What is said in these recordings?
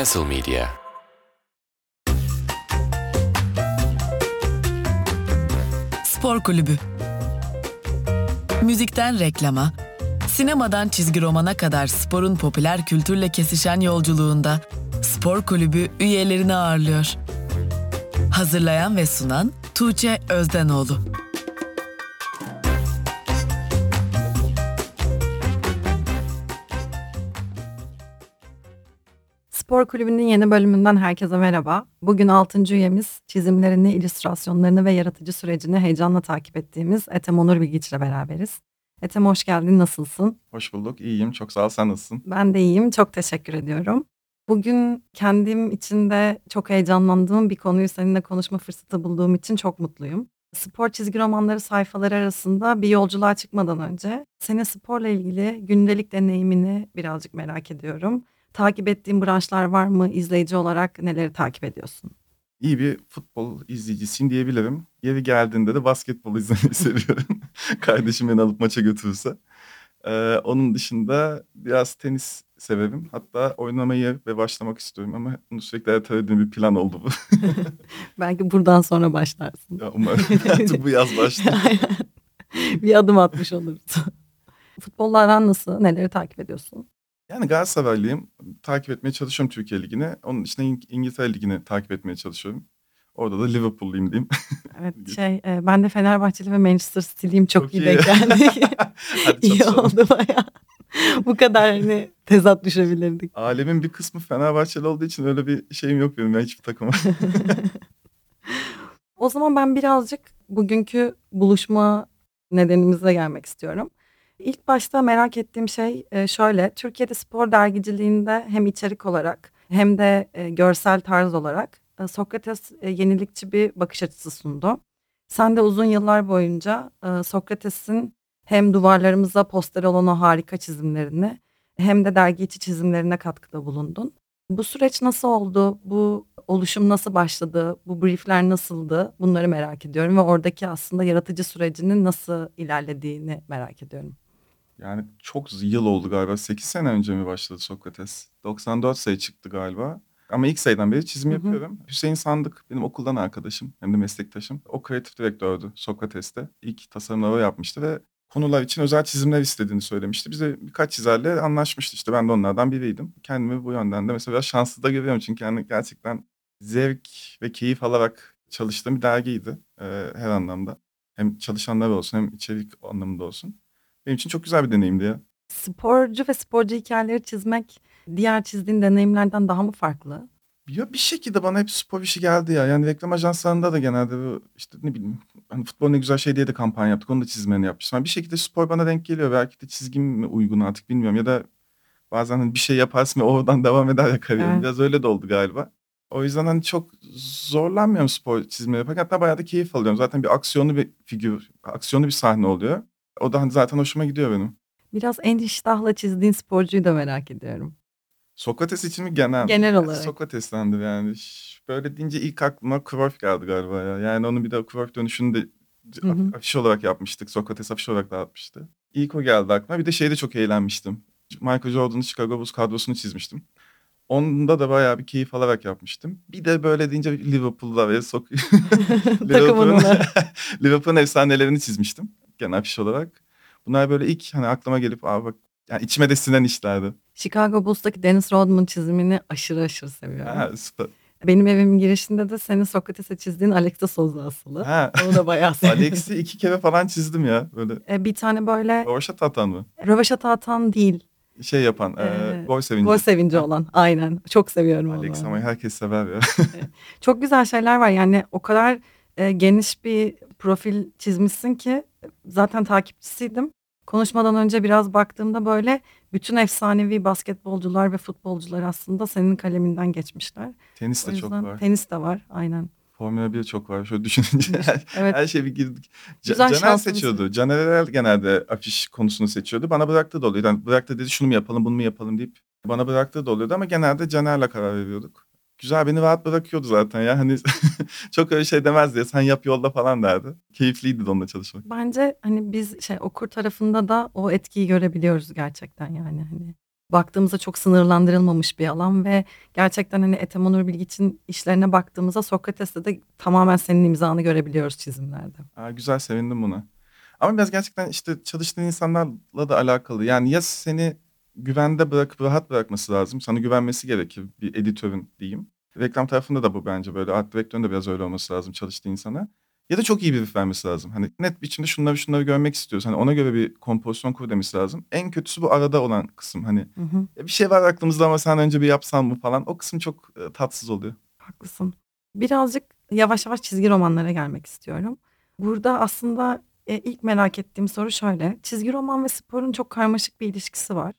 Castle Media Spor Kulübü Müzikten reklama, sinemadan çizgi romana kadar sporun popüler kültürle kesişen yolculuğunda Spor Kulübü üyelerini ağırlıyor. Hazırlayan ve sunan Tuğçe Özdenoğlu. Spor Kulübü'nün yeni bölümünden herkese merhaba. Bugün 6. üyemiz çizimlerini, illüstrasyonlarını ve yaratıcı sürecini heyecanla takip ettiğimiz Ethem Onur Bilgiç ile beraberiz. Ethem hoş geldin, nasılsın? Hoş bulduk, iyiyim. Çok sağ ol, sen nasılsın? Ben de iyiyim, çok teşekkür ediyorum. Bugün kendim için de çok heyecanlandığım bir konuyu seninle konuşma fırsatı bulduğum için çok mutluyum. Spor çizgi romanları sayfaları arasında bir yolculuğa çıkmadan önce senin sporla ilgili gündelik deneyimini birazcık merak ediyorum. Takip ettiğin branşlar var mı? İzleyici olarak neleri takip ediyorsun? İyi bir futbol izleyicisiyim diyebilirim. Yeri geldiğinde de basketbol izlemeyi seviyorum. Kardeşim beni alıp maça götürürse. Ee, onun dışında biraz tenis severim. Hatta oynamayı ve başlamak istiyorum ama bunu sürekli ertelediğim bir plan oldu bu. Belki buradan sonra başlarsın. ya umarım artık bu yaz başlar. Bir adım atmış oluruz. Futbolla aran nasıl? Neleri takip ediyorsun? Yani Galatasaraylıyım. Takip etmeye çalışıyorum Türkiye Ligi'ni. Onun İng- İngiltere Ligi'ni takip etmeye çalışıyorum. Orada da Liverpool'luyum diyeyim. Evet şey e, ben de Fenerbahçeli ve Manchester City'liyim çok, Çok iyi iyi. denk geldik. Hadi iyi oldu baya. Bu kadar hani tezat düşebilirdik. Alemin bir kısmı Fenerbahçeli olduğu için öyle bir şeyim yok benim ya hiçbir takıma. O zaman ben birazcık bugünkü buluşma nedenimize gelmek istiyorum. İlk başta merak ettiğim şey e, şöyle. Türkiye'de spor dergiciliğinde hem içerik olarak hem de e, görsel tarz olarak e, Sokrates yenilikçi bir bakış açısı sundu. Sen de uzun yıllar boyunca Sokrates'in hem duvarlarımıza poster olan o harika çizimlerini hem de dergi içi çizimlerine katkıda bulundun. Bu süreç nasıl oldu? Bu oluşum nasıl başladı? Bu briefler nasıldı? Bunları merak ediyorum ve oradaki aslında yaratıcı sürecinin nasıl ilerlediğini merak ediyorum. Yani çok yıl oldu galiba. 8 sene önce mi başladı Sokrates? 94 sayı çıktı galiba. Ama ilk sayıdan beri çizim Hı hı. yapıyorum. Hüseyin Sandık benim okuldan arkadaşım hem de meslektaşım. O kreatif direktördü Sokrates'te. İlk tasarımları yapmıştı ve konular için özel çizimler istediğini söylemişti. Bize birkaç çizerle anlaşmıştı işte ben de onlardan biriydim. Kendimi bu yönden de mesela biraz şanslı da görüyorum çünkü yani gerçekten zevk ve keyif alarak çalıştığım bir dergiydi e, her anlamda. Hem çalışanlar olsun hem içerik anlamında olsun. Benim için çok güzel bir deneyimdi ya. Sporcu ve sporcu hikayeleri çizmek diğer çizdiğin deneyimlerden daha mı farklı? Ya bir şekilde bana hep spor işi geldi ya. Yani reklam ajanslarında da genelde bu işte ne bileyim hani futbol ne güzel şey diye de kampanya yaptık. Onu da çizmeni yapmıştım. Yani bir şekilde spor bana denk geliyor. Belki de çizgim mi uygun artık bilmiyorum. Ya da bazen hani bir şey yaparsın ve oradan devam eder ya kariyerin. Evet. Biraz öyle de oldu galiba. O yüzden hani çok zorlanmıyorum spor çizmeyi yaparken. Hatta bayağı da keyif alıyorum. Zaten bir aksiyonlu bir figür, aksiyonlu bir sahne oluyor. O da hani zaten hoşuma gidiyor benim. Biraz en iştahla çizdiğin sporcuyu da merak ediyorum. Sokrates için mi genel? Genel olarak. Sokrates'tendir yani. Böyle deyince ilk aklıma Cruyff geldi galiba ya. Yani onun bir de Cruyff dönüşünü de Hı hı. af- afiş olarak yapmıştık. Sokrates afiş olarak dağıtmıştı. İlk o geldi aklıma. Bir de şeyde çok eğlenmiştim. Michael Jordan'ın Chicago Bulls kadrosunu çizmiştim. Onda da bayağı bir keyif alarak yapmıştım. Bir de böyle deyince Liverpool'da ve sok olarak. Liverpool'un efsanelerini çizmiştim. Genel afiş olarak. Bunlar böyle ilk hani aklıma gelip abi bak yani içime de sinen işlerdi. Chicago Bulls'taki Dennis Rodman çizimini aşırı aşırı seviyorum. Ha, süper. Benim evimin girişinde de senin Sokrates'e çizdiğin Alexa Souza asılı. Ha. Onu da bayağı seviyorum. Alex'i iki kere falan çizdim ya. Böyle E, bir tane böyle Rövaşat atan mı? rövaşata atan değil. Şey yapan, e, Ee, gol sevinci. Gol sevinci olan. Aynen. Çok seviyorum onu. Alex ama herkes sever ya. Çok güzel şeyler var. Yani o kadar e, geniş bir profil çizmişsin ki zaten takipçisiydim. Konuşmadan önce biraz baktığımda böyle bütün efsanevi basketbolcular ve futbolcular aslında senin kaleminden geçmişler. Tenis de çok var. tenis de var. Aynen. Formula 1 çok var. Şöyle düşününce her, Evet. her şey bir girdik. Güzel Caner seçiyordu. Caner genelde afiş konusunu seçiyordu. Bana bıraktığı da oluyordu. Yani bıraktı dedi şunu mu yapalım bunu mu yapalım deyip bana bıraktığı da oluyordu ama genelde Caner'le karar veriyorduk. Güzel beni rahat bırakıyordu zaten ya. Hani çok öyle şey demez diye sen yap yolla falan derdi. Keyifliydi de onunla çalışmak. Bence hani biz şey okur tarafında da o etkiyi görebiliyoruz gerçekten yani hani. baktığımızda çok sınırlandırılmamış bir alan ve gerçekten hani Ethem Onur Bilgiç'in işlerine baktığımızda Sokrates'te de tamamen senin imzanı görebiliyoruz çizimlerde. Aa, güzel sevindim buna. Ama biraz gerçekten işte çalıştığın insanlarla da alakalı. Yani ya seni güvende bırakıp rahat bırakması lazım. Sana güvenmesi gerekir bir editörün diyeyim. Reklam tarafında da bu bence böyle. Art direktörün de biraz öyle olması lazım çalıştığı insana. Ya da çok iyi bir vermesi lazım. Hani net biçimde şunları şunları görmek istiyoruz. Hani ona göre bir kompozisyon kur demesi lazım. En kötüsü bu arada olan kısım. Hani Hı hı, ya bir şey var aklımızda ama sen önce bir yapsan mı falan. O kısım çok e, tatsız oluyor. haklısın. Birazcık yavaş yavaş çizgi romanlara gelmek istiyorum. Burada aslında e, ilk merak ettiğim soru şöyle. Çizgi roman ve sporun çok karmaşık bir ilişkisi var.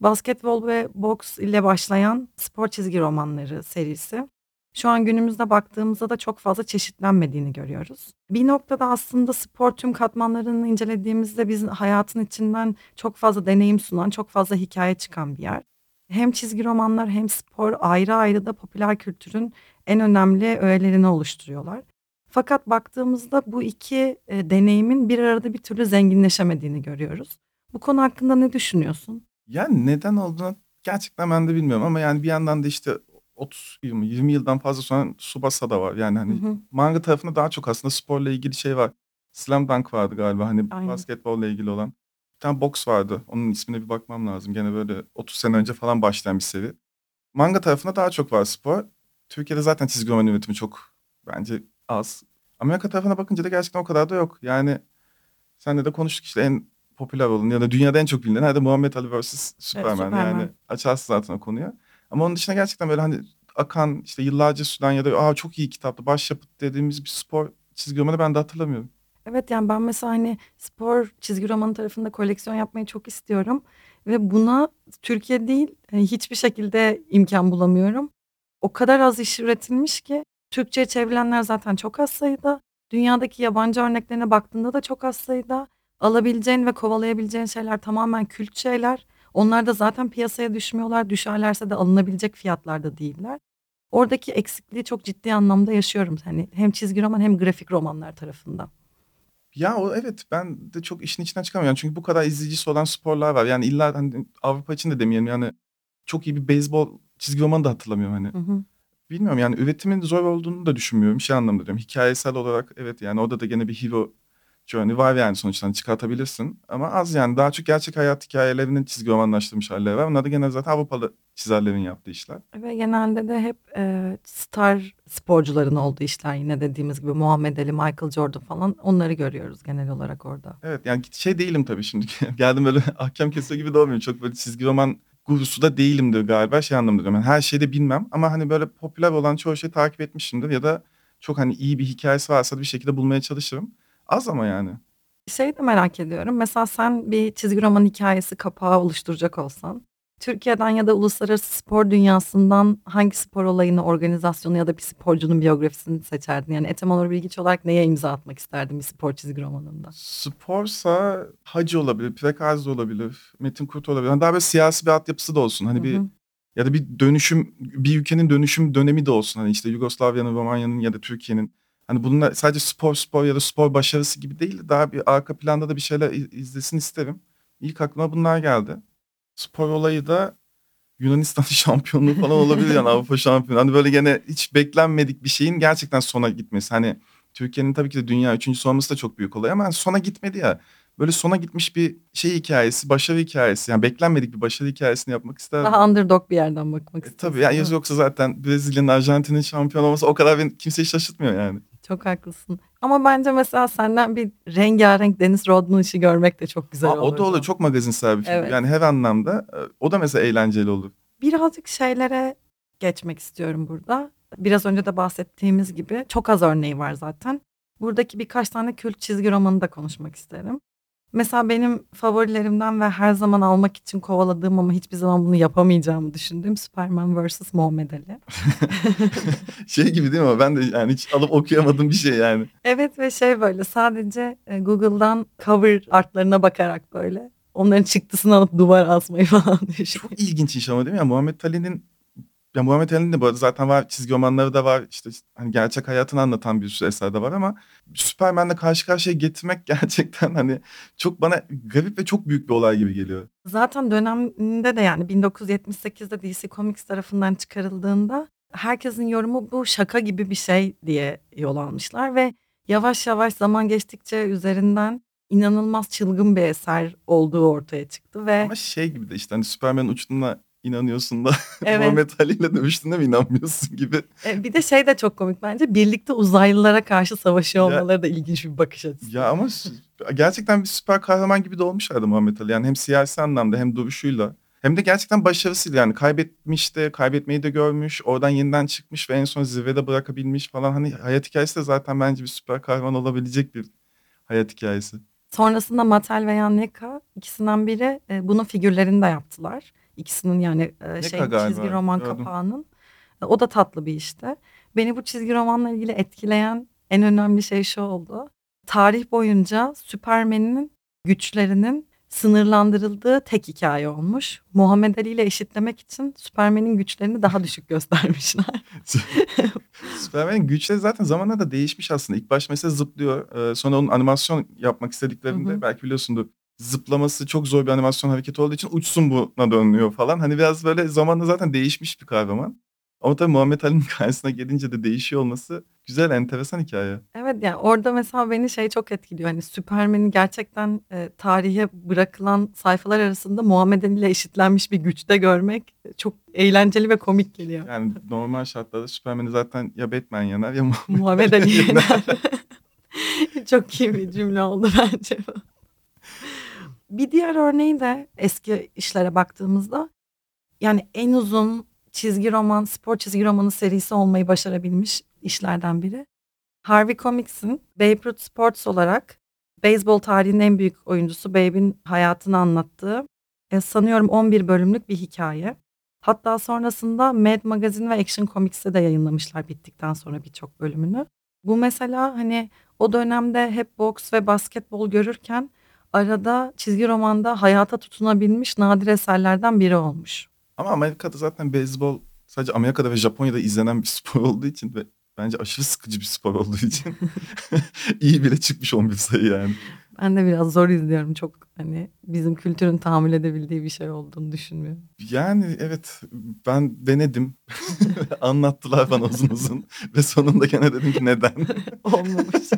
Basketbol ve boks ile başlayan spor çizgi romanları serisi. Şu an günümüzde baktığımızda da çok fazla çeşitlenmediğini görüyoruz. Bir noktada aslında spor tüm katmanlarını incelediğimizde bizim hayatın içinden çok fazla deneyim sunan, çok fazla hikaye çıkan bir yer. Hem çizgi romanlar hem spor ayrı ayrı da popüler kültürün en önemli öğelerini oluşturuyorlar. Fakat baktığımızda bu iki e, deneyimin bir arada bir türlü zenginleşemediğini görüyoruz. Bu konu hakkında ne düşünüyorsun? Yani neden olduğunu gerçekten ben de bilmiyorum ama yani bir yandan da işte 30 20 20 yıldan fazla sonra Tsubasa da var. Yani hani Hı hı. manga tarafında daha çok aslında sporla ilgili şey var. Slam Dunk vardı galiba hani Aynen. basketbolla ilgili olan. Bir tane boks vardı. Onun ismine bir bakmam lazım. Gene böyle 30 sene önce falan başlayan bir seri. Manga tarafında daha çok var spor. Türkiye'de zaten çizgi roman üretimi çok bence az. Amerika tarafına bakınca da gerçekten o kadar da yok. Yani senle de konuştuk işte en popüler olan ya da dünyada en çok bilinen herhalde Muhammed Ali vs. Superman. Superman. Yani açarsın zaten o konuyu. Ama onun dışında gerçekten böyle hani akan işte yıllarca süren ya da aa çok iyi kitaptı başyapıt dediğimiz bir spor çizgi romanı ben de hatırlamıyorum. Evet yani ben mesela hani spor çizgi romanı tarafında koleksiyon yapmayı çok istiyorum. Ve buna Türkiye değil hani hiçbir şekilde imkan bulamıyorum. O kadar az iş üretilmiş ki Türkçe'ye çevrilenler zaten çok az sayıda. Dünyadaki yabancı örneklerine baktığında da çok az sayıda. Alabileceğin ve kovalayabileceğin şeyler tamamen kült şeyler. Onlar da zaten piyasaya düşmüyorlar. Düşerlerse de alınabilecek fiyatlarda değiller. Oradaki eksikliği çok ciddi anlamda yaşıyorum. Hani hem çizgi roman hem grafik romanlar tarafından. Ya o evet ben de çok işin içinden çıkamıyorum. Çünkü bu kadar izleyicisi olan sporlar var. Yani illa hani Avrupa için de demeyelim yani çok iyi bir beyzbol çizgi romanı da hatırlamıyorum hani. Hı hı. Bilmiyorum yani üretimin zor olduğunu da düşünmüyorum. Şey anlamda diyorum. Hikayesel olarak evet yani orada da gene bir hero journey var yani sonuçta hani çıkartabilirsin. Ama az yani daha çok gerçek hayat hikayelerinin çizgi romanlaştırmış halleri var. Bunlar da gene zaten Avrupalı çizerlerin yaptığı işler. Ve genelde de hep e, star sporcuların olduğu işler yine dediğimiz gibi Muhammed Ali, Michael Jordan falan onları görüyoruz genel olarak orada. Evet yani şey değilim tabii şimdi. Geldim böyle ahkam kesiyor gibi de olmuyorum. Çok böyle çizgi roman gurusu da değilimdir galiba şey anlamda diyorum. Yani her şeyi de bilmem ama hani böyle popüler olan çoğu şeyi takip etmişimdir ya da çok hani iyi bir hikayesi varsa da bir şekilde bulmaya çalışırım. Az ama yani. Şey de merak ediyorum. Mesela sen bir çizgi roman hikayesi kapağı oluşturacak olsan Türkiye'den ya da uluslararası spor dünyasından hangi spor olayını, organizasyonu ya da bir sporcunun biyografisini seçerdin? Yani Ethem Onur Bilgiç olarak neye imza atmak isterdin bir spor çizgi romanında? Sporsa Hacı olabilir, Prekazi olabilir, Metin Kurt olabilir. Hani daha böyle siyasi bir altyapısı da olsun. Hani Hı bir ya da bir dönüşüm, bir ülkenin dönüşüm dönemi de olsun. Hani işte Yugoslavya'nın, Romanya'nın ya da Türkiye'nin. Hani bunlar sadece spor spor ya da spor başarısı gibi değil de daha bir arka planda da bir şeyler iz- izlesin isterim. İlk aklıma bunlar geldi. Spor olayı da Yunanistan şampiyonluğu falan olabilir yani Avrupa şampiyonu. Hani böyle gene hiç beklenmedik bir şeyin gerçekten sona gitmesi. Hani Türkiye'nin tabii ki de dünya üçüncüsü olması da çok büyük olay ama hani sona gitmedi ya. Böyle sona gitmiş bir şey hikayesi, başarı hikayesi. Yani beklenmedik bir başarı hikayesini yapmak isterdim. Daha underdog bir yerden bakmak E, istiyorsun. tabii yani yoksa zaten Brezilya'nın, Arjantin'in şampiyon olması o kadar beni kimseyi şaşırtmıyor yani. Çok haklısın. Ama bence mesela senden bir rengarenk Deniz Rodman işi görmek de çok güzel Aa, olur. o da olur. Çok magazinsel bir film. Evet. Yani her anlamda. e, O da mesela eğlenceli olur. Birazcık şeylere geçmek istiyorum burada. Biraz önce de bahsettiğimiz gibi çok az örneği var zaten. Buradaki birkaç tane kült çizgi romanı da konuşmak isterim. Mesela benim favorilerimden ve her zaman almak için kovaladığım ama hiçbir zaman bunu yapamayacağımı düşündüğüm Superman vs. Muhammed Ali. şey gibi değil mi? Ben de yani hiç alıp okuyamadığım bir şey yani. Evet ve şey böyle sadece e, Google'dan cover artlarına bakarak böyle onların çıktısını alıp duvara asmayı falan düşünüyorum. Çok ilginç iş ama değil mi? Yani Muhammed Ali'nin ya Muhammed Ali'nin de bu arada zaten var çizgi romanları da var. İşte hani gerçek hayatını anlatan bir sürü eser de var ama Superman'le karşı karşıya getirmek gerçekten hani çok bana garip ve çok büyük bir olay gibi geliyor. Zaten döneminde de yani 1978'de DC Comics tarafından çıkarıldığında herkesin yorumu bu şaka gibi bir şey diye yol almışlar ve yavaş yavaş zaman geçtikçe üzerinden inanılmaz çılgın bir eser olduğu ortaya çıktı ve Ama şey gibi de işte hani Superman'in uçtuğuna inanıyorsun da Evet. Muhammed Ali ile dövüştüğüne mi inanmıyorsun gibi. e, bir de şey de çok komik bence birlikte uzaylılara karşı savaşıyor Ya- olmaları da ilginç bir bakış açısı. Ya ama gerçekten bir süper kahraman gibi de olmuşlardı Muhammed Ali. Yani hem siyasi anlamda hem duruşuyla. Hem de gerçekten başarısıyla yani kaybetmiş de kaybetmeyi de görmüş. Oradan yeniden çıkmış ve en son zirvede bırakabilmiş falan. Hani hayat hikayesi de zaten bence bir süper kahraman olabilecek bir hayat hikayesi. Sonrasında Mattel veya NECA ikisinden biri e, bunun figürlerini de yaptılar. İkisinin yani e, şey galiba, çizgi roman gördüm. kapağının. E, o da tatlı bir işte. Beni bu çizgi romanla ilgili etkileyen en önemli şey şu oldu. Tarih boyunca Süpermen'in güçlerinin sınırlandırıldığı tek hikaye olmuş. Muhammed Ali ile eşitlemek için Süpermen'in güçlerini daha düşük göstermişler. Superman'in güçleri zaten zamanla da değişmiş aslında. İlk baş mesela zıplıyor. Ee, sonra onun animasyon yapmak istediklerinde Hı hı. belki biliyorsundur. Zıplaması çok zor bir animasyon hareketi olduğu için uçsun buna dönüyor falan. Hani biraz böyle zamanla zaten değişmiş bir kahraman. Ama tabii Muhammed Ali'nin karşısına gelince de değişiyor olması güzel, enteresan hikaye. Evet yani orada mesela beni şey çok etkiliyor. Hani Süpermen'in gerçekten e, tarihe bırakılan sayfalar arasında Muhammed Ali ile eşitlenmiş bir güçte görmek e, çok eğlenceli ve komik geliyor. Yani normal şartlarda Superman'i zaten ya Batman yener ya Muhammed Muhammed Ali yener. çok iyi bir cümle oldu bence bu. Bir diğer örneği de eski işlere baktığımızda yani en uzun çizgi roman, spor çizgi romanı serisi olmayı başarabilmiş işlerden biri. Harvey Comics'in Babe Ruth Sports olarak beyzbol tarihinin en büyük oyuncusu Babe'in hayatını anlattığı e, sanıyorum 11 bölümlük bir hikaye. Hatta sonrasında Mad Magazine ve Action Comics'te de yayınlamışlar bittikten sonra birçok bölümünü. Bu mesela hani o dönemde hep boks ve basketbol görürken arada çizgi romanda hayata tutunabilmiş nadir eserlerden biri olmuş. Ama Amerika'da zaten beyzbol sadece Amerika'da ve Japonya'da izlenen bir spor olduğu için ve bence aşırı sıkıcı bir spor olduğu için iyi bile çıkmış 11 sayı yani. Ben de biraz zor izliyorum. Çok hani bizim kültürün tahammül edebildiği bir şey olduğunu düşünmüyorum. Yani evet ben denedim. Anlattılar bana uzun uzun ve sonunda gene dedim ki neden? Olmamış.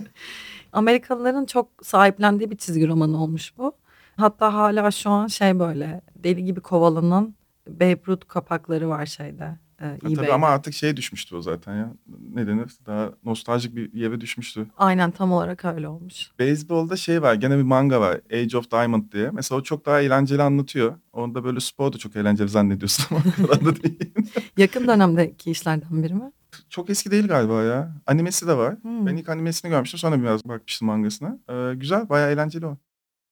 Amerikalıların çok sahiplendiği bir çizgi romanı olmuş bu. Hatta hala şu an şey böyle deli gibi kovalanan Babe Ruth kapakları var şeyde. E, Ha, tabii ama artık şeye düşmüştü o zaten ya. Ne denir? Daha nostaljik bir yere düşmüştü. Aynen tam olarak öyle olmuş. Beyzbolda şey var gene bir manga var Age of Diamond diye. Mesela o çok daha eğlenceli anlatıyor. Onda böyle spor da çok eğlenceli zannediyorsun ama o kadar da değil. Yakın dönemdeki işlerden biri mi? Çok eski değil galiba ya. Animesi de var. Hmm. Ben ilk animesini görmüştüm sonra biraz bakmıştım mangasına. Ee, güzel bayağı eğlenceli o.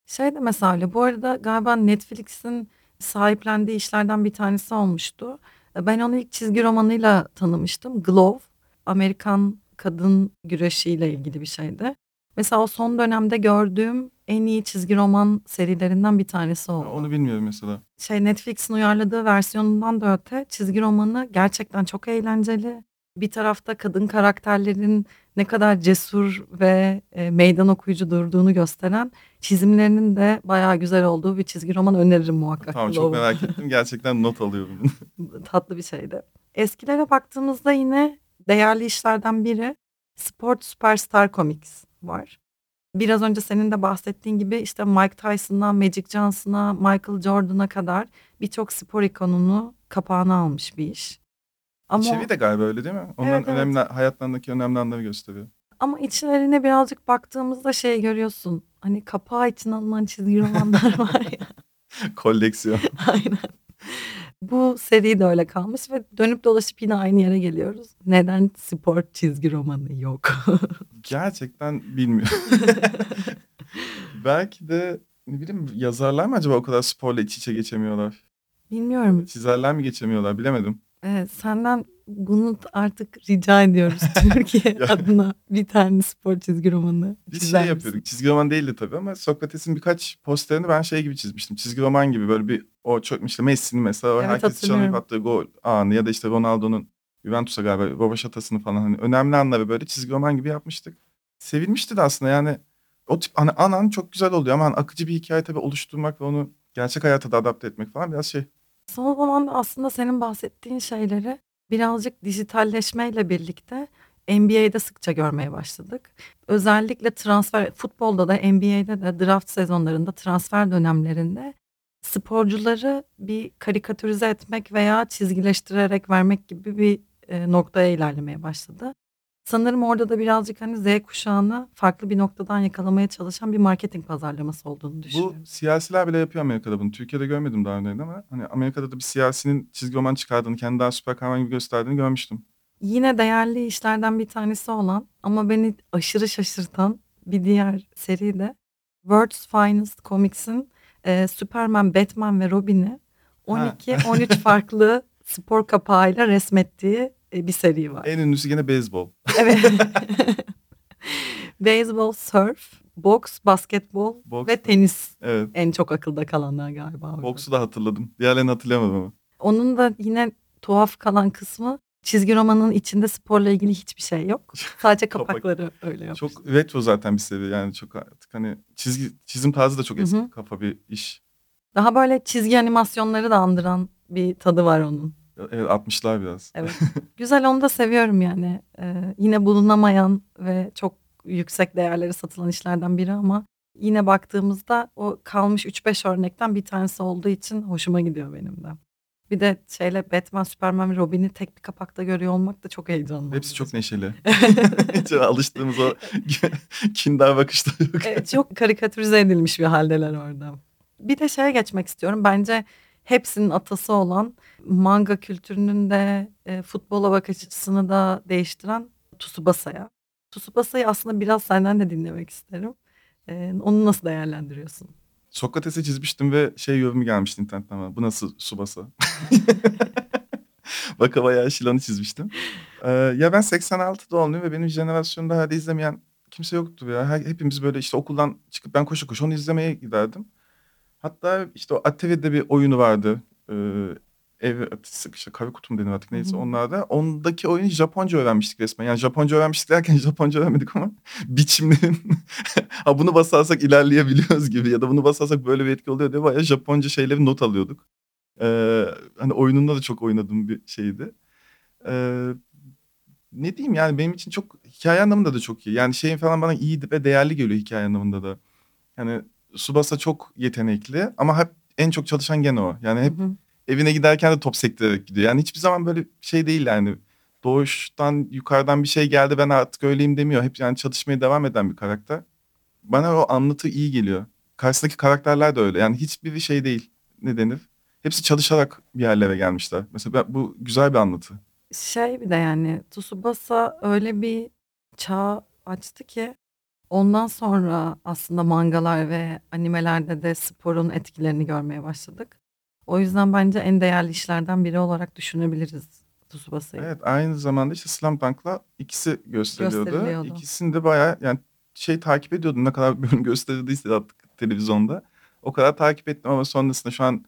Şey de mesela öyle. Bu arada galiba Netflix'in sahiplendiği işlerden bir tanesi olmuştu. Ben onu ilk çizgi romanıyla tanımıştım. Glove. Amerikan kadın güreşiyle ilgili bir şeydi. Mesela o son dönemde gördüğüm en iyi çizgi roman serilerinden bir tanesi oldu. Onu bilmiyorum mesela. Şey Netflix'in uyarladığı versiyonundan da öte çizgi romanı gerçekten çok eğlenceli. Bir tarafta kadın karakterlerin ne kadar cesur ve e, meydan okuyucu durduğunu gösteren çizimlerinin de bayağı güzel olduğu bir çizgi roman öneririm muhakkak. Tamam çok merak ettim. Gerçekten not alıyorum. Tatlı bir şeydi. Eskilere baktığımızda yine değerli işlerden biri Sport Superstar Comics var. Biraz önce senin de bahsettiğin gibi işte Mike Tyson'dan Magic Johnson'a, Michael Jordan'a kadar birçok spor ikonunu kapağına almış bir iş. Ama, İçeriği de galiba öyle değil mi? Onların Evet, evet. önemli hayatlarındaki önemli anları gösteriyor. ama içlerine birazcık baktığımızda şey görüyorsun. Hani kapağı için alınan çizgi romanlar var ya. Koleksiyon. Aynen. Bu seri de öyle kalmış ve dönüp dolaşıp yine aynı yere geliyoruz. Neden spor çizgi romanı yok? Gerçekten bilmiyorum. Belki de ne bileyim yazarlar mı acaba o kadar sporla iç içe geçemiyorlar? Bilmiyorum. Çizerler mi geçemiyorlar bilemedim. Ee, senden bunu artık rica ediyoruz Türkiye adına bir tane spor çizgi romanı. Çizer şey misin? yapıyorduk. Çizgi roman değildi tabii ama Sokrates'in birkaç posterini ben şey gibi çizmiştim. Çizgi roman gibi böyle bir o çok işte Messi'nin mesela Evet, herkes hatırlıyorum. attığı gol anı ya da işte Ronaldo'nun Juventus'a galiba Rovaşatasını falan hani önemli anları böyle çizgi roman gibi yapmıştık. Sevilmişti de aslında yani o tip hani anan çok güzel oluyor ama hani akıcı bir hikaye tabii oluşturmak ve onu gerçek hayata da adapte etmek falan biraz şey. Son zamanda aslında senin bahsettiğin şeyleri birazcık dijitalleşmeyle birlikte NBA'de sıkça görmeye başladık. Özellikle transfer, futbolda da NBA'de de draft sezonlarında, transfer dönemlerinde sporcuları bir karikatürize etmek veya çizgileştirerek vermek gibi bir e, noktaya ilerlemeye başladı. Sanırım orada da birazcık hani Z kuşağını farklı bir noktadan yakalamaya çalışan bir marketing pazarlaması olduğunu düşünüyorum. Bu siyasiler bile yapıyor Amerika'da bunu. Türkiye'de görmedim daha önce ama hani Amerika'da da bir siyasinin çizgi roman çıkardığını, kendi daha süper kahraman gibi gösterdiğini görmüştüm. Yine değerli işlerden bir tanesi olan ama beni aşırı şaşırtan bir diğer seri de World's Finest Comics'in e, Superman, Batman ve Robin'i 12-13 farklı spor kapağıyla resmettiği e, bir seri var. En ünlüsü gene beyzbol. Evet. Beyzbol, surf, boks, basketbol Boks ve tenis Evet. en çok akılda kalanlar galiba. orada. Boksu da hatırladım. Diğerlerini hatırlayamadım ama. Onun da yine tuhaf kalan kısmı çizgi romanın içinde sporla ilgili hiçbir şey yok. Sadece Kapak. kapakları öyle yapmış. Çok retro zaten bir seviye yani çok artık hani çizgi çizim tarzı da çok eski kafa bir iş. Daha böyle çizgi animasyonları da andıran bir tadı var onun. Evet 60'lar biraz. Evet. Güzel onu da seviyorum yani. Ee, yine bulunamayan ve çok yüksek değerleri satılan işlerden biri ama yine baktığımızda o kalmış 3-5 örnekten bir tanesi olduğu için hoşuma gidiyor benim de. Bir de şeyle Batman, Superman Robin'i tek bir kapakta görüyor olmak da çok heyecanlı. Hepsi çok neşeli. Hiç alıştığımız o kindar bakışları yok. Evet, çok karikatürize edilmiş bir haldeler orada. Bir de şeye geçmek istiyorum. Bence hepsinin atası olan manga kültürünün de e, futbola bakış açısını da değiştiren Tsubasa'ya. Tsubasa'yı aslında biraz senden de dinlemek isterim. E, onu nasıl değerlendiriyorsun? Sokrates'i çizmiştim ve şey yorumu gelmişti internetten bana. Bu nasıl Subasa? Baka bayağı Şilan'ı çizmiştim. Ee, ya ben 86 doğumluyum ve benim jenerasyonda herhalde izlemeyen kimse yoktu ya. Hepimiz böyle işte okuldan çıkıp ben koşu koşu onu izlemeye giderdim. Hatta işte o ATV'de bir oyunu vardı. Ee, ev işte kahve kutu mu denir artık neyse Hı hı. onlarda. Ondaki oyunu Japonca öğrenmiştik resmen. Yani Japonca öğrenmiştik derken Japonca öğrenmedik ama biçimlerin ha bunu basarsak ilerleyebiliyoruz gibi ya da bunu basarsak böyle bir etki oluyor diye bayağı Japonca şeyleri not alıyorduk. Ee, hani oyununda da çok oynadığım bir şeydi. Ee, ne diyeyim yani benim için çok hikaye anlamında da çok iyi. Yani şeyin falan bana iyi ve değerli geliyor hikaye anlamında da. Yani Subasa çok yetenekli ama hep en çok çalışan gene o. Yani hep Hı hı. evine giderken de top sektirerek gidiyor. Yani hiçbir zaman böyle şey değil yani. Doğuştan yukarıdan bir şey geldi ben artık öyleyim demiyor. Hep yani çalışmaya devam eden bir karakter. Bana o anlatı iyi geliyor. Karşısındaki karakterler de öyle. Yani hiçbiri şey değil. Ne denir? Hepsi çalışarak bir yerlere gelmişler. Mesela bu güzel bir anlatı. Şey bir de yani Tsubasa öyle bir çağ açtı ki ondan sonra aslında mangalar ve animelerde de sporun etkilerini görmeye başladık. O yüzden bence en değerli işlerden biri olarak düşünebiliriz Tsubasa'yı. Evet aynı zamanda işte Slam Dunk'la ikisi gösteriliyordu. Gösteriliyordu. İkisini de bayağı yani şey takip ediyordum. Ne kadar bölüm gösterildiyse artık televizyonda. O kadar takip ettim ama sonrasında şu an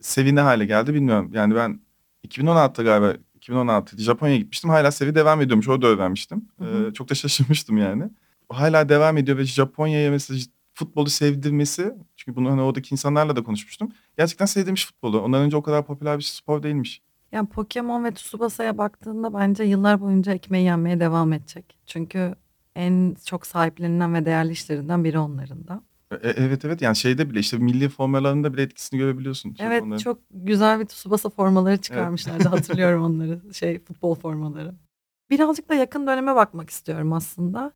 sevi ne hale geldi bilmiyorum. Yani ben 2016'da galiba 2016 Japonya'ya gitmiştim. Hala sevi devam ediyormuş. Orada öğrenmiştim. Hı hı. Ee, çok da şaşırmıştım yani. Hala devam ediyor ve Japonya'ya mesela futbolu sevdirmesi çünkü bunu hani oradaki insanlarla da konuşmuştum. Gerçekten sevdirmiş futbolu. Ondan önce o kadar popüler bir spor değilmiş. Yani Pokemon ve Tsubasa'ya baktığında bence yıllar boyunca ekmeği yenmeye devam edecek. Çünkü en çok sahiplenilen ve değerli işlerinden biri onların da. E- evet evet yani şeyde bile işte milli formalarında bile etkisini görebiliyorsun. Evet onların- çok güzel bir Tsubasa formaları çıkarmışlardı hatırlıyorum onları şey futbol formaları. Birazcık da yakın döneme bakmak istiyorum aslında.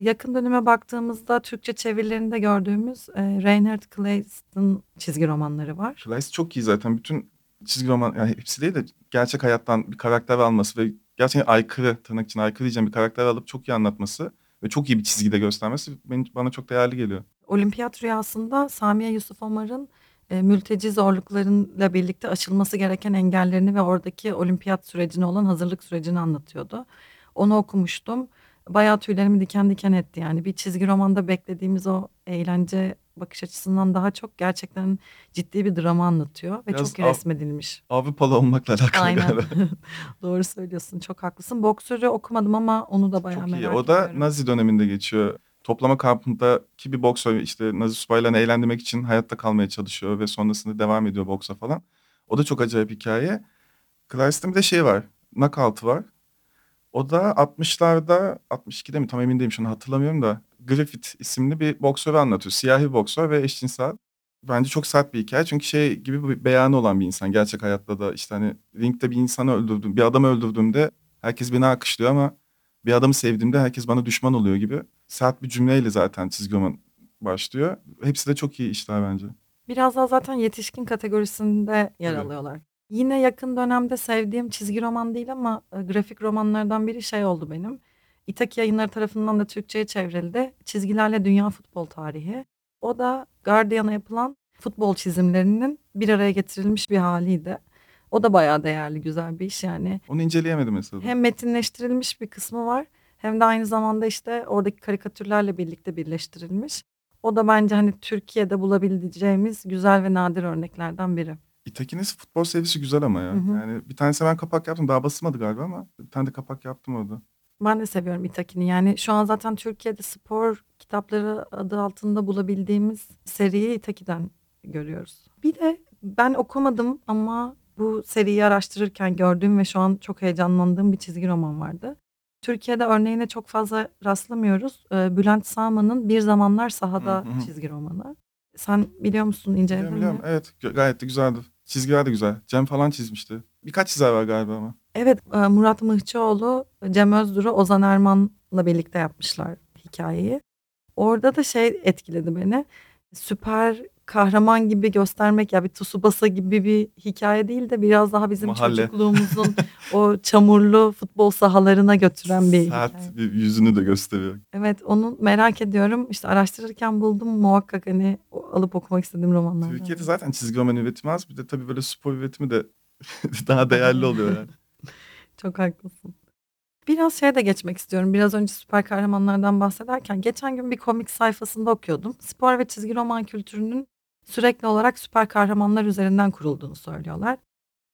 Yakın döneme baktığımızda Türkçe çevirilerinde gördüğümüz e, Reinhard Kleist'in çizgi romanları var. Slice çok iyi zaten. Bütün çizgi roman yani hepsi değil de gerçek hayattan bir karakter alması ve gerçekten aykırı tırnak için aykırı diyeceğim bir karakter alıp çok iyi anlatması ve çok iyi bir çizgide göstermesi benim, bana çok değerli geliyor. Olimpiyat Rüyası'nda Samiye Yusuf Omar'ın e, mülteci zorluklarıyla birlikte aşılması gereken engellerini ve oradaki olimpiyat sürecine olan hazırlık sürecini anlatıyordu. Onu okumuştum. Bayağı tüylerimi diken diken etti yani. Bir çizgi romanda beklediğimiz o eğlence bakış açısından daha çok gerçekten ciddi bir drama anlatıyor ve Biraz çok iyi av- resmedilmiş. Avrupalı olmakla alakalı Aynen. Doğru söylüyorsun. Çok haklısın. Boksörü okumadım ama onu da bayağı Çok iyi. merak O da ediyorum. Nazi döneminde geçiyor. Toplama kampındaki bir boksör işte Nazi subaylarını eğlendirmek için hayatta kalmaya çalışıyor ve sonrasında devam ediyor boksa falan. O da çok acayip hikaye. Clarice'de bir de şey var. Knockout var. O da 60'larda 62'de mi tam emin değilim şu an hatırlamıyorum da Griffith isimli bir boksörü anlatıyor. Siyahi boksör ve eşcinsel. Bence çok sert bir hikaye çünkü şey gibi bir beyanı olan bir insan. Gerçek hayatta da işte hani ringde bir insanı öldürdüm, bir adamı öldürdüğümde herkes beni alkışlıyor ama bir adamı sevdiğimde herkes bana düşman oluyor gibi sert bir cümleyle zaten çizgi roman başlıyor. Hepsi de çok iyi işler bence. Biraz daha zaten yetişkin kategorisinde yer Evet. alıyorlar. Yine yakın dönemde sevdiğim çizgi roman değil ama e, grafik romanlardan biri şey oldu benim. İtaki yayınları tarafından da Türkçe'ye çevrildi. Çizgilerle Dünya Futbol Tarihi. O da Guardian'a yapılan futbol çizimlerinin bir araya getirilmiş bir haliydi. O da bayağı değerli, güzel bir iş yani. Onu inceleyemedim mesela. Hem metinleştirilmiş bir kısmı var hem de aynı zamanda işte oradaki karikatürlerle birlikte birleştirilmiş. O da bence hani Türkiye'de bulabileceğimiz güzel ve nadir örneklerden biri. İtaki'nin futbol serisi güzel ama ya. Hı hı. Yani bir tanesine ben kapak yaptım. Daha basılmadı galiba ama bir tane de kapak yaptım orada. Ben de seviyorum İtaki'ni. Yani şu an zaten Türkiye'de spor kitapları adı altında bulabildiğimiz seriyi İtaki'den görüyoruz. Bir de ben okumadım ama bu seriyi araştırırken gördüğüm ve şu an çok heyecanlandığım bir çizgi roman vardı. Türkiye'de örneğine çok fazla rastlamıyoruz. Ee, Bülent Sağman'ın Bir Zamanlar Sahada Hı hı çizgi romanı. Sen biliyor musun, inceledin Biliyorum, mi? biliyorum. Evet gayet de güzeldi. Çizgiler de güzel. Cem falan çizmişti. Birkaç çizer var galiba ama. Evet, e, Murat Mıhçıoğlu, Cem Özdur'u Ozan Erman'la birlikte yapmışlar hikayeyi. Orada da şey etkiledi beni. Süper kahraman gibi göstermek ya bir Tsubasa gibi bir hikaye değil de biraz daha bizim Mahalle. çocukluğumuzun o çamurlu futbol sahalarına götüren bir hikaye. Sert bir yüzünü de gösteriyor. Evet onu merak ediyorum. İşte araştırırken buldum muhakkak hani alıp okumak istediğim romanlardan. Türkiye'de zaten çizgi roman üretimi az. Bir de tabii böyle spor üretimi de daha değerli oluyor yani. Çok haklısın. Biraz şeye de geçmek istiyorum. Biraz önce süper kahramanlardan bahsederken geçen gün bir komik sayfasında okuyordum. Spor ve çizgi roman kültürünün sürekli olarak süper kahramanlar üzerinden kurulduğunu söylüyorlar.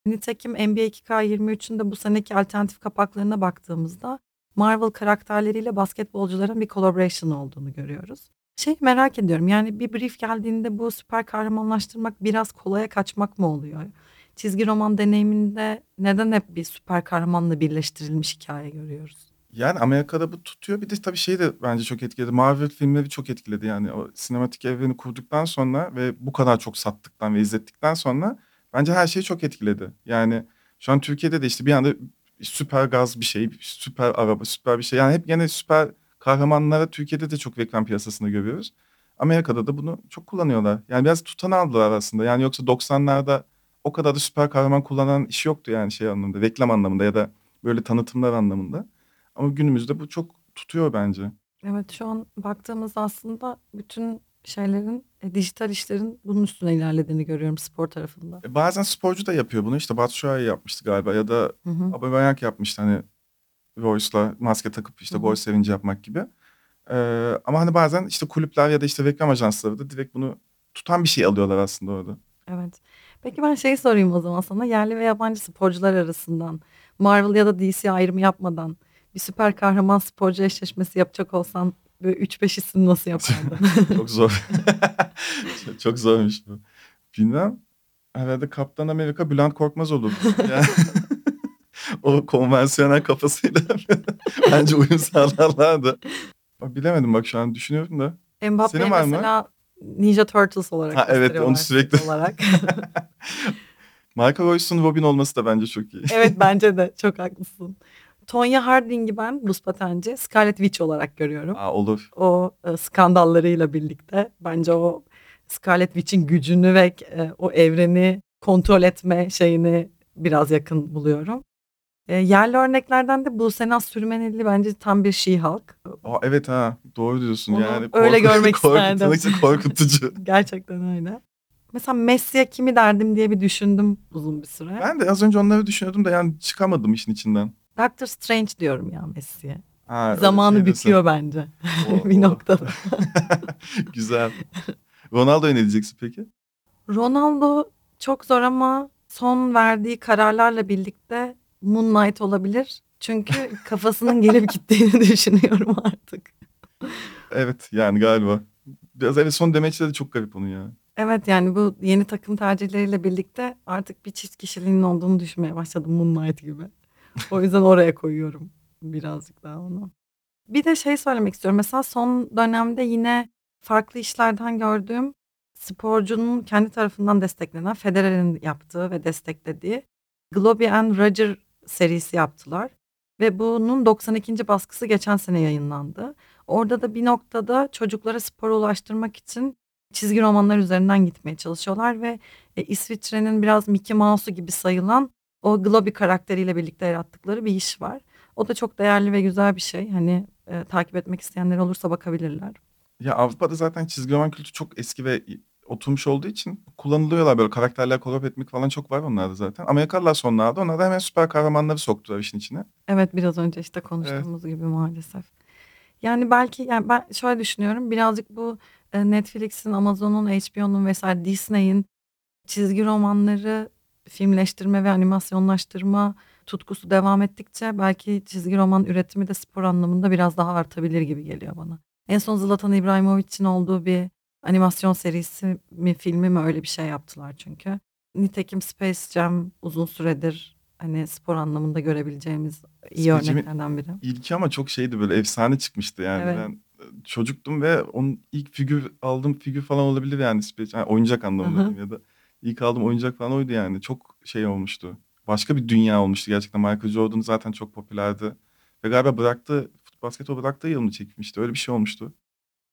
Nitekim NBA 2K23'ün de bu seneki alternatif kapaklarına baktığımızda Marvel karakterleriyle basketbolcuların bir collaboration olduğunu görüyoruz. Şey merak ediyorum yani bir brief geldiğinde bu süper kahramanlaştırmak biraz kolaya kaçmak mı oluyor? çizgi roman deneyiminde neden hep bir süper kahramanla birleştirilmiş hikaye görüyoruz? Yani Amerika'da bu tutuyor. Bir de tabii şey de bence çok etkiledi. Marvel filmleri çok etkiledi. Yani o sinematik evreni kurduktan sonra ve bu kadar çok sattıktan ve izlettikten sonra bence her şeyi çok etkiledi. Yani şu an Türkiye'de de işte bir anda süper gaz bir şey, süper araba, süper bir şey. Yani hep yine süper kahramanlara Türkiye'de de çok reklam piyasasında görüyoruz. Amerika'da da bunu çok kullanıyorlar. Yani biraz tutan aldılar aslında. Yani yoksa 90'larda o kadar da süper kahraman kullanan iş yoktu yani şey anlamında, reklam anlamında ya da böyle tanıtımlar anlamında. Ama günümüzde bu çok tutuyor bence. Evet şu an baktığımızda aslında bütün şeylerin, e, dijital işlerin bunun üstüne ilerlediğini görüyorum spor tarafında. E, bazen sporcu da yapıyor bunu. İşte Batshuayi yapmıştı galiba ya da Hı hı. Yapmıştı hani Royce'la maske takıp işte Hı hı. gol sevinci yapmak gibi. Ee, ama hani bazen işte kulüpler ya da işte reklam ajansları da direkt bunu tutan bir şey alıyorlar aslında orada. Evet. Peki ben şey sorayım o zaman sana. Yerli ve yabancı sporcular arasından Marvel ya da DC ayrımı yapmadan bir süper kahraman sporcu eşleşmesi yapacak olsan böyle 3-5 isim nasıl yapardın? Çok zor. çok, çok zormuş bu. Bilmem. Herhalde Kaptan Amerika Bülent Korkmaz olur. Yani, o konvansiyonel kafasıyla bence uyum sağlarlardı. Bilemedim bak şu an düşünüyorum da. Mbappe'yi Senin var mı? mesela Ninja Turtles olarak Ha, evet, onu sürekli- olarak. Michael Royce'un Robin olması da bence çok iyi. evet bence de çok haklısın. Tonya Harding'i ben buz patenci Scarlet Witch olarak görüyorum. Aa, olur. O e, skandallarıyla birlikte bence o Scarlet Witch'in gücünü ve e, o evreni kontrol etme şeyini biraz yakın buluyorum. E, yerli örneklerden de bu Senat Sürmeneli bence tam bir She-Hulk. Aa, evet ha doğru diyorsun Onu yani. öyle görmek korkutucu, isterdim. korkutucu. Gerçekten öyle. Mesela Messi'ye kimi derdim diye bir düşündüm uzun bir süre. Ben de az önce onları düşünüyordum da yani çıkamadım işin içinden. Doctor Strange diyorum ya Messi'ye. Ha, öyle Zamanı şey diyorsun. büküyor bence O- bir noktada. Güzel. Ronaldo'ya ne diyeceksin peki? Ronaldo çok zor ama son verdiği kararlarla birlikte Moon Knight olabilir. Çünkü kafasının gelip gittiğini düşünüyorum artık. Evet yani galiba. Biraz evet son demeçleri de çok garip onun ya. Evet yani bu yeni takım tercihleriyle birlikte artık bir çift kişiliğinin olduğunu düşünmeye başladım Moon Knight gibi. O yüzden oraya koyuyorum birazcık daha onu. Bir de şey söylemek istiyorum. Mesela son dönemde yine farklı işlerden gördüğüm sporcunun kendi tarafından desteklenen Federer'in yaptığı ve desteklediği Globe and Roger serisi yaptılar. Ve bunun 92. baskısı geçen sene yayınlandı. Orada da bir noktada çocuklara spora ulaştırmak için çizgi romanlar üzerinden gitmeye çalışıyorlar ve e, İsviçre'nin biraz Mickey Mouse'u gibi sayılan o Globy karakteriyle birlikte yarattıkları bir iş var. O da çok değerli ve güzel bir şey. Hani e, takip etmek isteyenler olursa bakabilirler. Ya Avrupa'da zaten çizgi roman kültürü çok eski ve oturmuş olduğu için kullanılıyorlar böyle karakterler kolab etmek falan çok var onlarda zaten. Amerikalılar sonlarda onlar da hemen süper kahramanları soktular işin içine. Evet biraz önce işte konuştuğumuz gibi maalesef. Yani belki yani ben şöyle düşünüyorum birazcık bu e, Netflix'in, Amazon'un, HBO'nun vesaire Disney'in çizgi romanları filmleştirme ve animasyonlaştırma tutkusu devam ettikçe belki çizgi roman üretimi de spor anlamında biraz daha artabilir gibi geliyor bana. En son Zlatan İbrahimovic'in olduğu bir animasyon serisi mi filmi mi öyle bir şey yaptılar çünkü. Nitekim Space Jam uzun süredir hani spor anlamında görebileceğimiz iyi Space örneklerden biri. İlki ama çok şeydi böyle efsane çıkmıştı yani. Evet. Ben e, çocuktum ve onun ilk figür aldığım figür falan olabilir yani. Space- yani oyuncak anlamında ya da ilk aldığım oyuncak falan oydu yani. Çok şey olmuştu. Başka bir dünya olmuştu gerçekten. Michael Jordan zaten çok popülerdi. Ve galiba bıraktı, basketbol bıraktığı yıl mı çekmişti? Öyle bir şey olmuştu.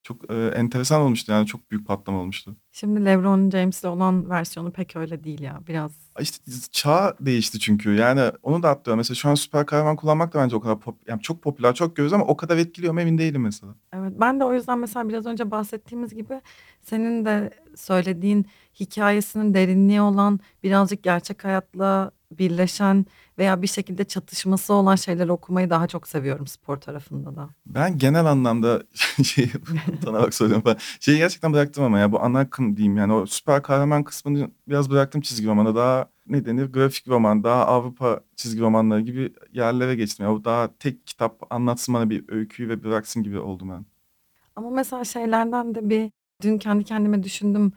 Çok e, enteresan olmuştu yani. Çok büyük patlama olmuştu. Şimdi LeBron James'le olan versiyonu pek öyle değil ya. Biraz İşte çağ değişti çünkü. Yani onu da atlıyorum. Mesela şu an süper kahraman kullanmak da bence o kadar pop, yani çok popüler, çok görüyoruz ama o kadar etkiliyor mu emin değilim mesela. evet ben de o yüzden mesela biraz önce bahsettiğimiz gibi senin de söylediğin hikayesinin derinliği olan birazcık gerçek hayatla birleşen veya bir şekilde çatışması olan şeyleri okumayı daha çok seviyorum spor tarafında da. Ben genel anlamda şey utanarak söylüyorum ben. Şeyi gerçekten bıraktım ama ya bu ana akım diyeyim yani o süper kahraman kısmını biraz bıraktım çizgi romana. Daha ne denir grafik roman, daha Avrupa çizgi romanları gibi yerlere geçtim. Ya o daha tek kitap anlatsın bana bir öyküyü ve bıraksın gibi oldum ben. Ama mesela şeylerden de bir dün kendi kendime düşündüm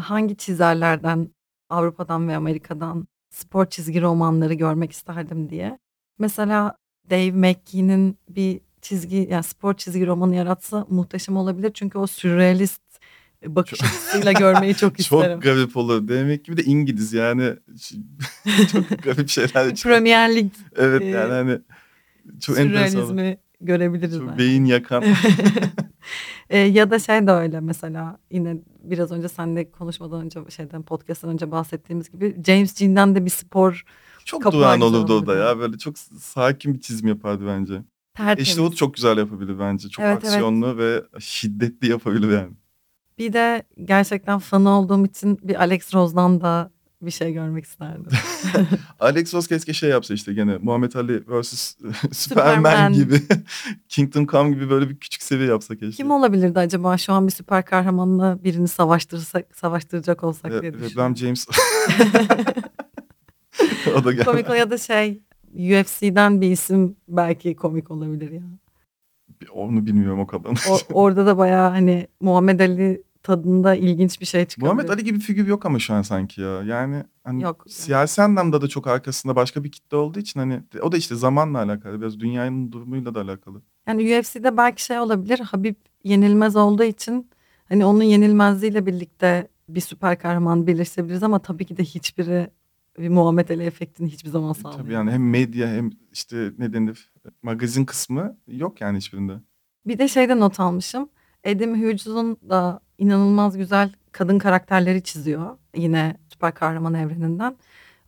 hangi çizerlerden Avrupa'dan ve Amerika'dan spor çizgi romanları görmek isterdim diye. Mesela Dave McKee'nin bir çizgi yani spor çizgi romanı yaratsa muhteşem olabilir. Çünkü o sürrealist bakış Çok- açısıyla görmeyi çok isterim. Çok garip olur. Demek ki bir de İngiliz yani çok garip şeyler. Premier Lig Evet e, yani hani çok enteresan görebiliriz. Çok belki. beyin yakan. E, ya da şey de öyle mesela yine biraz önce seninle konuşmadan önce şeyden podcast'tan önce bahsettiğimiz gibi James Jean'den de bir spor Çok güzel olurdu o da ya. Böyle çok sakin bir çizim yapardı bence. tertemiz. Eşli çok güzel yapabilir bence. Çok Evet, evet. aksiyonlu ve şiddetli yapabilir yani. Bir de gerçekten fanı olduğum için bir Alex Rose'dan da bir şey görmek isterdim. Alex Ross keşke şey yapsa işte gene Muhammed Ali vs. Superman, gibi. Kingdom Come gibi böyle bir küçük seviye yapsa keşke. Kim olabilirdi acaba şu an bir süper kahramanla birini savaştırsak, savaştıracak olsak diye düşünüyorum. James. o da komik ya da şey UFC'den bir isim belki komik olabilir ya. Onu bilmiyorum o kadar. O, orada da bayağı hani Muhammed Ali tadında ilginç bir şey çıkabilir. Muhammed Ali gibi figür yok ama şu an sanki ya. Yani hani Yok. siyasi anlamda da çok arkasında başka bir kitle olduğu için hani o da işte zamanla alakalı. Biraz dünyanın durumuyla da alakalı. Yani UFC'de belki şey olabilir. Habib yenilmez olduğu için hani onun yenilmezliğiyle birlikte bir süper kahraman birleştirebiliriz ama tabii ki de hiçbiri bir Muhammed Ali efektini hiçbir zaman sağlayamaz. Tabii yani hem medya hem işte ne denir magazin kısmı yok yani hiçbirinde. Bir de şeyde not almışım. Adam Hughes'un da inanılmaz güzel kadın karakterleri çiziyor. Yine süper kahraman evreninden.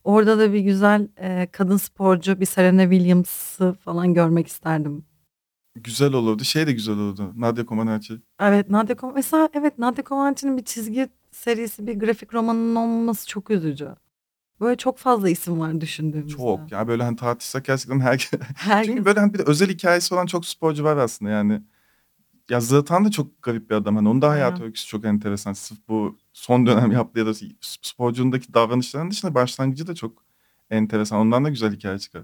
Orada da bir güzel e, kadın sporcu bir Serena Williams'ı falan görmek isterdim. Güzel olurdu. Şey de güzel olurdu. Nadia Comaneci. Evet Nadia Kom- mesela evet Nadia Comaneci'nin bir çizgi serisi bir grafik romanının olmaması çok üzücü. Böyle çok fazla isim var düşündüğümüzde. Çok. Yani böyle hani tartışsak gerçekten herkes... Herkes Çünkü böyle hani bir de özel hikayesi olan çok sporcu var aslında yani. Ya Zlatan da çok garip bir adam. Hani onun da hayat öyküsü çok enteresan. Sırf bu son dönem yaptığı ya da sporculuğundaki davranışların dışında başlangıcı da çok enteresan. Ondan da güzel hikaye çıkar.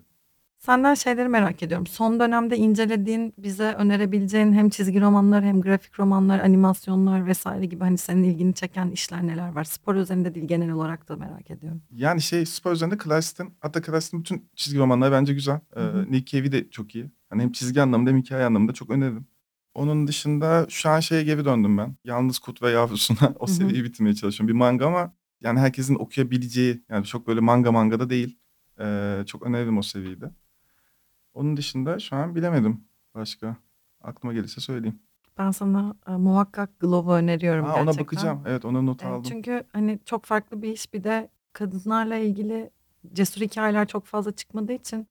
Senden şeyleri merak ediyorum. Son dönemde incelediğin, bize önerebileceğin hem çizgi romanlar hem grafik romanlar, animasyonlar vesaire gibi hani senin ilgini çeken işler neler var? Spor üzerinde değil genel olarak da merak ediyorum. Yani şey spor üzerinde Klasit'in hatta Klasit'in bütün çizgi romanları bence güzel. Ee, Hı hı. Nick Cave de çok iyi. Hani hem çizgi anlamında hem hikaye anlamında çok öneririm. Onun dışında şu an şeye geri döndüm ben. Yalnız Kurt ve Yavrusuna o seviyeyi bitirmeye çalışıyorum. Bir manga ama yani herkesin okuyabileceği yani çok böyle manga manga da değil. Ee, çok öneririm o seviyede. Onun dışında şu an bilemedim başka. Aklıma gelirse söyleyeyim. Ben sana e, muhakkak Glove'u öneriyorum Ha, gerçekten. ona bakacağım. Evet ona not E, aldım. çünkü hani çok farklı bir iş bir de kadınlarla ilgili cesur hikayeler çok fazla çıkmadığı için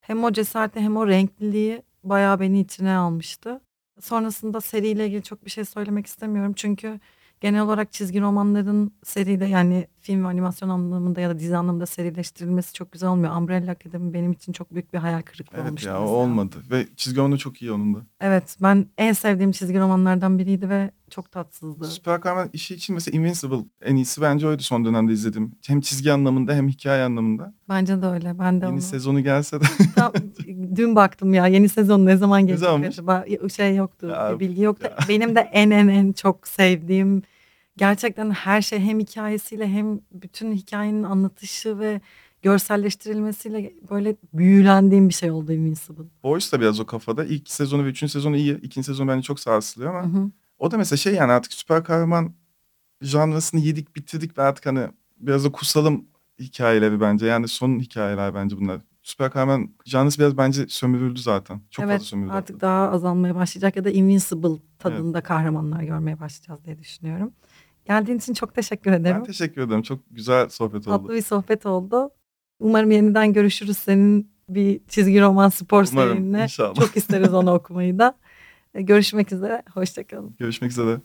hem o cesareti hem o renkliliği bayağı beni içine almıştı. Sonrasında seriyle ilgili çok bir şey söylemek istemiyorum. Çünkü genel olarak çizgi romanların seride yani film ve animasyon anlamında ya da dizi anlamında serileştirilmesi çok güzel olmuyor. Umbrella Academy benim için çok büyük bir hayal kırıklığı Evet olmuştu ya o mesela. olmadı. Ve çizgi romanı çok iyi onun da. Evet ben en sevdiğim çizgi romanlardan biriydi ve çok tatsızdı. Süper kahraman işi için mesela Invincible en iyisi bence oydu son dönemde izlediğim. Hem çizgi anlamında hem hikaye anlamında. Bence de öyle. Ben de Yeni onu. sezonu gelse de Tam, dün baktım ya yeni sezon ne zaman gelecek acaba? Şey yoktu. Ya, bilgi yoktu. ya. Benim de en en en çok sevdiğim gerçekten her şey hem hikayesiyle hem bütün hikayenin anlatışı ve görselleştirilmesiyle böyle büyülendiğim bir şey oldu Invincible. Boys da biraz o kafada. İlk sezonu ve üçüncü sezonu iyi. İkinci sezon bence çok sarsılıyor ama Hı hı. o da mesela şey yani artık süper kahraman janrasını yedik bitirdik ve artık hani biraz da kusalım hikayeleri bence. Yani son hikayeler bence bunlar. Süper kahraman janrası biraz bence sömürüldü zaten. Çok evet fazla sömürüldü. artık daha azalmaya başlayacak ya da Invincible tadında kahramanlar görmeye başlayacağız diye düşünüyorum. Geldiğin için çok teşekkür ederim. Ben teşekkür ederim. Çok güzel sohbet oldu. Tatlı bir sohbet oldu. Umarım yeniden görüşürüz senin bir çizgi roman spor Umarım serinle. inşallah. Çok isteriz onu okumayı da. E, Görüşmek üzere. Hoşçakalın. Görüşmek üzere.